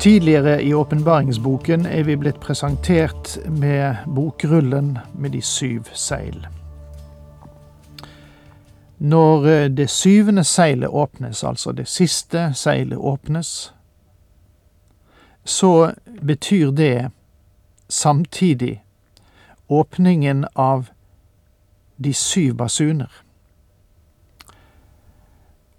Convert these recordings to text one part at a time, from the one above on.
Tidligere i åpenbaringsboken er vi blitt presentert med bokrullen med de syv seil. Når eh, det syvende seilet åpnes, altså det siste seilet åpnes, så betyr det samtidig åpningen av de syv basuner.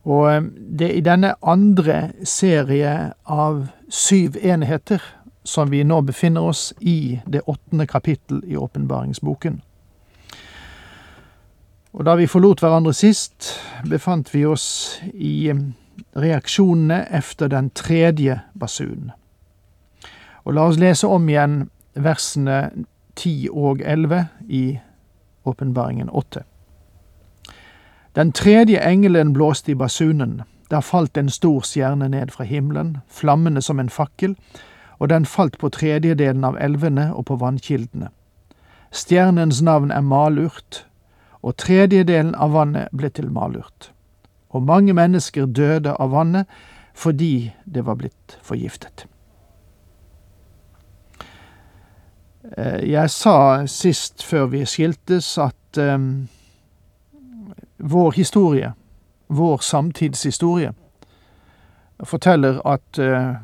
Og eh, det er i denne andre serie av syv enheter som vi nå befinner oss i det åttende kapittel i åpenbaringsboken. Og da vi forlot hverandre sist, befant vi oss i eh, reaksjonene efter den tredje basunen. Og la oss lese om igjen versene ti og elleve i åpenbaringen åtte. Den tredje engelen blåste i basunen. Der falt en stor stjerne ned fra himmelen, flammende som en fakkel, og den falt på tredjedelen av elvene og på vannkildene. Stjernens navn er malurt, og tredjedelen av vannet ble til malurt. Og mange mennesker døde av vannet fordi det var blitt forgiftet. Eh, jeg sa sist før vi skiltes at um, vår historie, vår samtidshistorie, forteller at uh,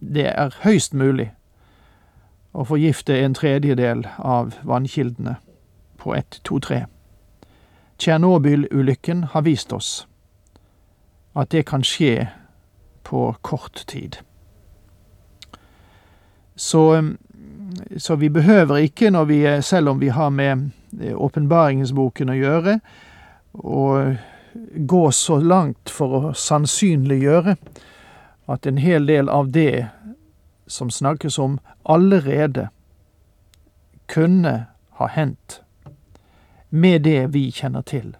det er høyst mulig å forgifte en tredjedel av vannkildene på ett, to, tre. Tsjernobyl-ulykken har vist oss at det kan skje på kort tid. Så, så vi behøver ikke, vi, selv om vi har med åpenbaringsboken å gjøre, å gå så langt for å sannsynliggjøre at en hel del av det som snakkes om, allerede kunne ha hendt med det vi kjenner til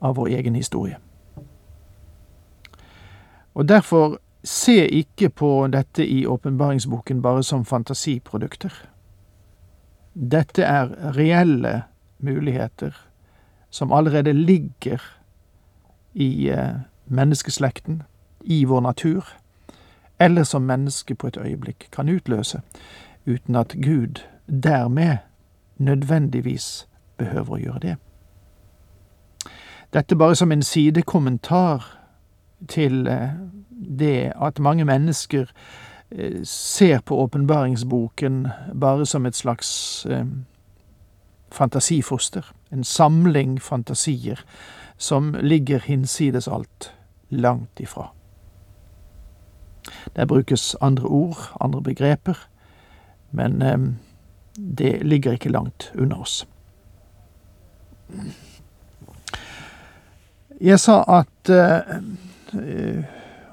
av vår egen historie. Og derfor se ikke på dette i åpenbaringsboken bare som fantasiprodukter. Dette er reelle muligheter som allerede ligger i eh, menneskeslekten, i vår natur, eller som mennesket på et øyeblikk kan utløse, uten at Gud dermed nødvendigvis behøver å gjøre det. Dette bare som en sidekommentar til eh, det at mange mennesker eh, ser på åpenbaringsboken bare som et slags fantasifoster, en samling fantasier som ligger hinsides alt, langt ifra. Der brukes andre ord, andre begreper, men det ligger ikke langt unna oss. Jeg sa at uh,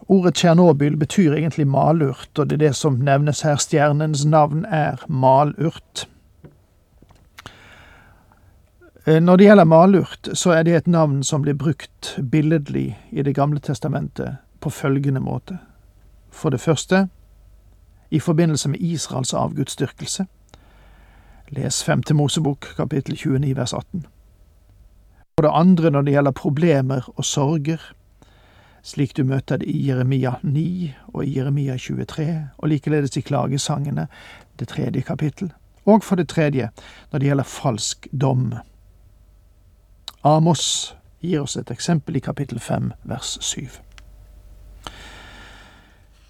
ordet Tsjernobyl betyr egentlig malurt, og det er det som nevnes her. Stjernens navn er malurt. Uh, når det gjelder malurt, så er det et navn som blir brukt billedlig i Det gamle testamentet på følgende måte. For det første, i forbindelse med Israels avgudsdyrkelse. Les 5. Mosebok, kapittel 29, vers 18 For det andre når det gjelder problemer og sorger, slik du møter det i Jeremia 9 og i Jeremia 23, og likeledes i klagesangene, det tredje kapittel, og for det tredje når det gjelder falsk dom. Amos gir oss et eksempel i kapittel 5 vers 7.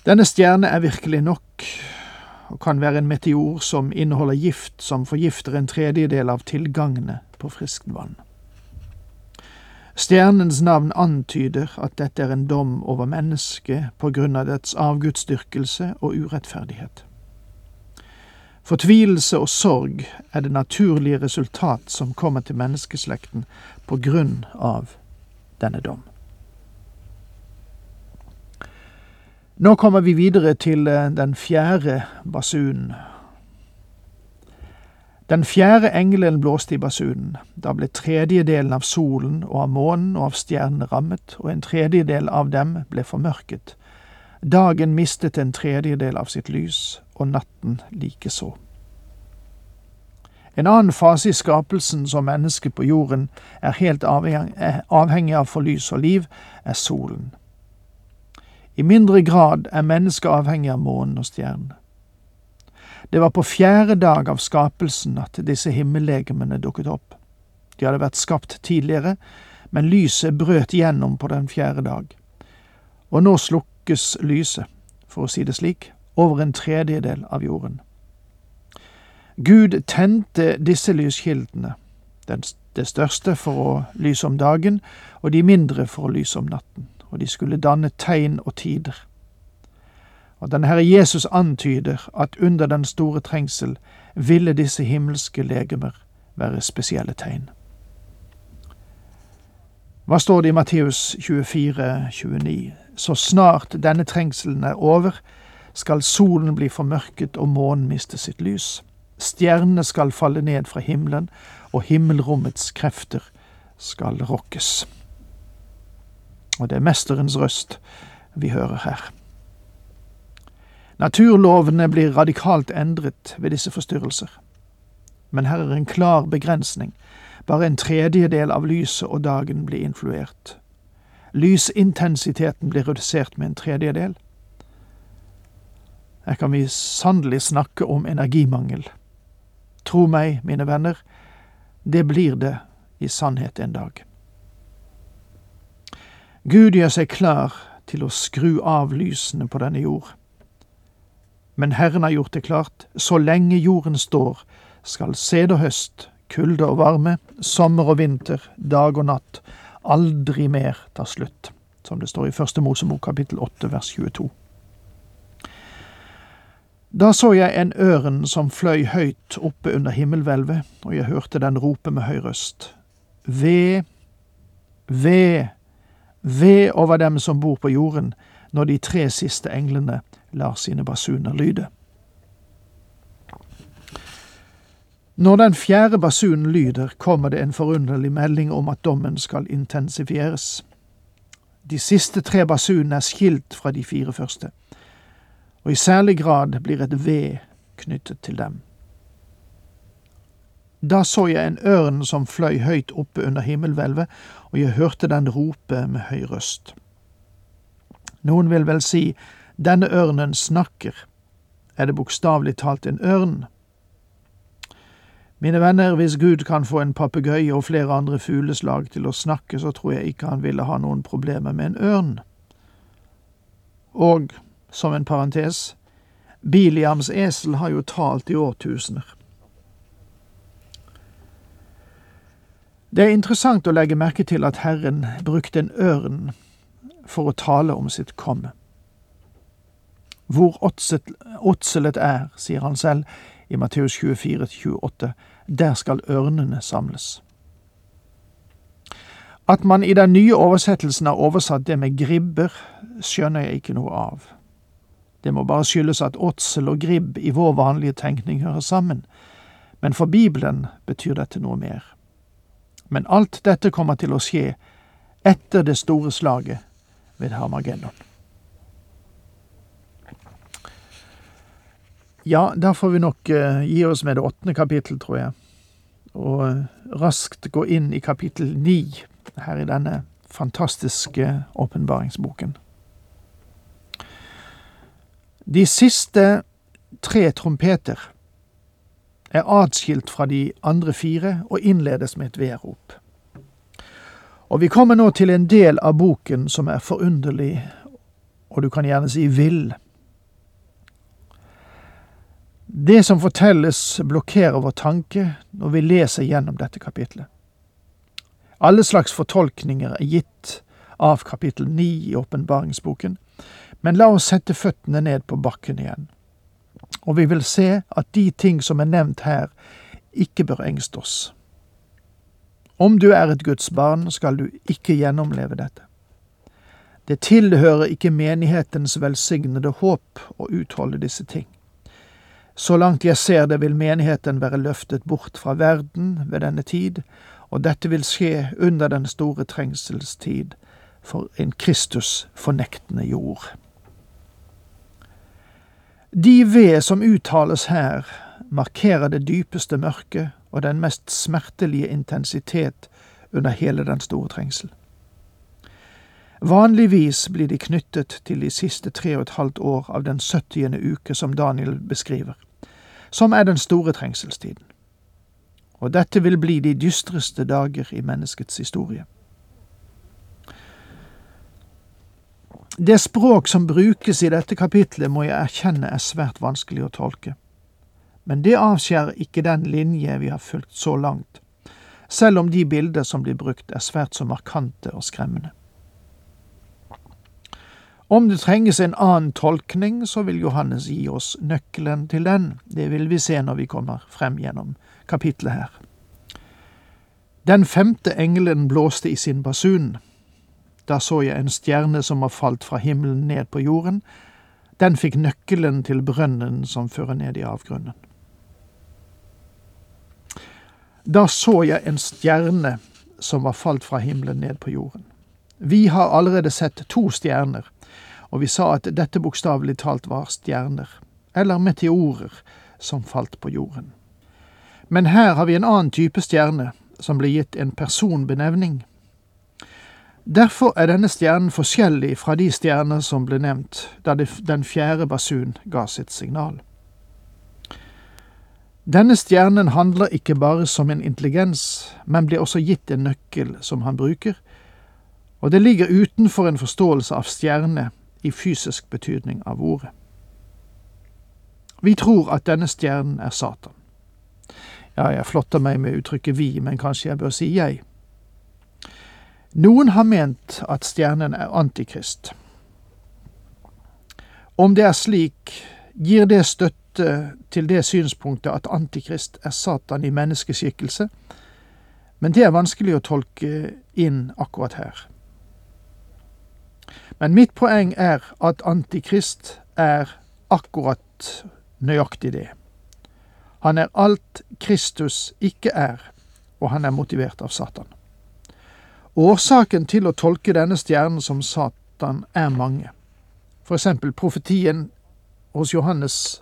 Denne stjerne er virkelig nok, og kan være en meteor som inneholder gift som forgifter en tredjedel av tilgangene på friskt vann. Stjernens navn antyder at dette er en dom over mennesket på grunn av dets avgudsdyrkelse og urettferdighet. Fortvilelse og sorg er det naturlige resultat som kommer til menneskeslekten på grunn av denne dom. Nå kommer vi videre til eh, den fjerde basunen. Den fjerde engelen blåste i basunen. Da ble tredjedelen av solen og av månen og av stjernene rammet, og en tredjedel av dem ble formørket. Dagen mistet en tredjedel av sitt lys, og natten likeså. En annen fase i skapelsen som mennesket på jorden er helt avhengig av for lys og liv, er solen. I mindre grad er mennesket avhengig av månen og stjernene. Det var på fjerde dag av skapelsen at disse himmellegemene dukket opp. De hadde vært skapt tidligere, men lyset brøt gjennom på den fjerde dag. Og nå slukkes lyset, for å si det slik, over en tredjedel av jorden. Gud tente disse lyskildene, det største for å lyse om dagen, og de mindre for å lyse om natten, og de skulle danne tegn og tider. Og denne Herre Jesus antyder at under den store trengsel ville disse himmelske legemer være spesielle tegn. Hva står det i Matteus 24, 29? Så snart denne trengselen er over, skal solen bli formørket og månen miste sitt lys. Stjernene skal falle ned fra himmelen, og himmelrommets krefter skal rokkes. Og det er mesterens røst vi hører her. Naturlovene blir radikalt endret ved disse forstyrrelser. Men her er en klar begrensning. Bare en tredjedel av lyset og dagen blir influert. Lysintensiteten blir redusert med en tredjedel. Her kan vi sannelig snakke om energimangel. Tro meg, mine venner, det blir det i sannhet en dag. Gud gjør seg klar til å skru av lysene på denne jord. Men Herren har gjort det klart, så lenge jorden står, skal sæd og høst, kulde og varme, sommer og vinter, dag og natt, aldri mer ta slutt, som det står i Første Mosebok kapittel 8 vers 22. Da så jeg en ørn som fløy høyt oppe under himmelhvelvet, og jeg hørte den rope med høy røst. Ved, ved, ved over dem som bor på jorden, når de tre siste englene lar sine basuner lyde. Når den fjerde basunen lyder, kommer det en forunderlig melding om at dommen skal intensifieres. De siste tre basunene er skilt fra de fire første, og i særlig grad blir et ved knyttet til dem. Da så jeg en ørn som fløy høyt oppe under himmelhvelvet, og jeg hørte den rope med høy røst. Noen vil vel si denne ørnen snakker. Er det bokstavelig talt en ørn? Mine venner, hvis Gud kan få en papegøye og flere andre fugleslag til å snakke, så tror jeg ikke han ville ha noen problemer med en ørn. Og, som en parentes, Biliams esel har jo talt i årtusener. Det er interessant å legge merke til at Herren brukte en ørn for å tale om sitt komme. Hvor åtselet er, sier han selv i Matteus 24-28, der skal ørnene samles. At man i den nye oversettelsen har oversatt det med gribber, skjønner jeg ikke noe av. Det må bare skyldes at åtsel og gribb i vår vanlige tenkning hører sammen, men for Bibelen betyr dette noe mer. Men alt dette kommer til å skje etter det store slaget ved Harmageddon. Ja, da får vi nok uh, gi oss med det åttende kapittel, tror jeg, og uh, raskt gå inn i kapittel ni her i denne fantastiske åpenbaringsboken. De siste tre trompeter er atskilt fra de andre fire og innledes med et vedrop. Og vi kommer nå til en del av boken som er forunderlig, og du kan gjerne si vill. Det som fortelles, blokkerer vår tanke når vi leser gjennom dette kapitlet. Alle slags fortolkninger er gitt av kapittel ni i åpenbaringsboken, men la oss sette føttene ned på bakken igjen. Og vi vil se at de ting som er nevnt her, ikke bør engste oss. Om du er et Guds barn, skal du ikke gjennomleve dette. Det tilhører ikke menighetens velsignede håp å utholde disse ting. Så langt jeg ser det, vil menigheten være løftet bort fra verden ved denne tid, og dette vil skje under den store trengselstid for en Kristus-fornektende jord. De ved som uttales her, markerer det dypeste mørket og den mest smertelige intensitet under hele den store trengsel. Vanligvis blir de knyttet til de siste tre og et halvt år av den syttiende uke som Daniel beskriver, som er den store trengselstiden. Og dette vil bli de dystreste dager i menneskets historie. Det språk som brukes i dette kapitlet, må jeg erkjenne er svært vanskelig å tolke. Men det avskjærer ikke den linje vi har fulgt så langt, selv om de bilder som blir brukt er svært så markante og skremmende. Om det trenges en annen tolkning, så vil Johannes gi oss nøkkelen til den. Det vil vi se når vi kommer frem gjennom kapitlet her. Den femte engelen blåste i sin basun. Da så jeg en stjerne som var falt fra himmelen ned på jorden. Den fikk nøkkelen til brønnen som fører ned i avgrunnen. Da så jeg en stjerne som var falt fra himmelen ned på jorden. Vi har allerede sett to stjerner, og vi sa at dette bokstavelig talt var stjerner, eller meteorer, som falt på jorden. Men her har vi en annen type stjerne, som ble gitt en personbenevning. Derfor er denne stjernen forskjellig fra de stjerner som ble nevnt da den fjerde basun ga sitt signal. Denne stjernen handler ikke bare som en intelligens, men blir også gitt en nøkkel som han bruker, og det ligger utenfor en forståelse av stjerne i fysisk betydning av ordet. Vi tror at denne stjernen er Satan. Ja, jeg flotter meg med uttrykket vi, men kanskje jeg bør si jeg. Noen har ment at stjernen er antikrist. Om det er slik, gir det støtte til det synspunktet at Antikrist er Satan i menneskeskikkelse, men det er vanskelig å tolke inn akkurat her. Men mitt poeng er at Antikrist er akkurat nøyaktig det. Han er alt Kristus ikke er, og han er motivert av Satan. Årsaken til å tolke denne stjernen som Satan er mange. For eksempel profetien hos Johannes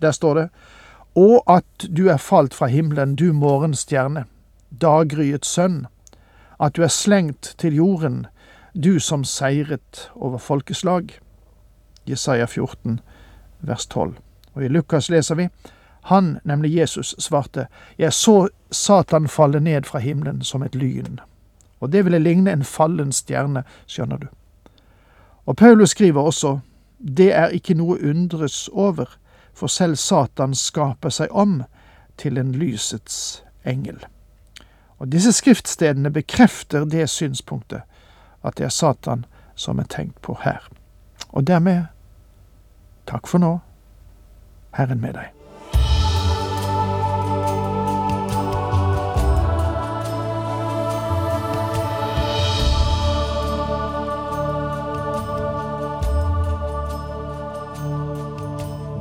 der står det Og at du er falt fra himmelen, du morgenstjerne, daggryets sønn, at du er slengt til jorden, du som seiret over folkeslag. Jesaja 14, vers 12. Og i Lukas leser vi han, nemlig Jesus, svarte, Jeg så Satan falle ned fra himmelen som et lyn. Og det ville ligne en fallen stjerne, skjønner du. Og Paulus skriver også, Det er ikke noe undres over, for selv Satan skaper seg om til en lysets engel. Og Disse skriftstedene bekrefter det synspunktet, at det er Satan som er tenkt på her. Og dermed takk for nå, Herren med deg.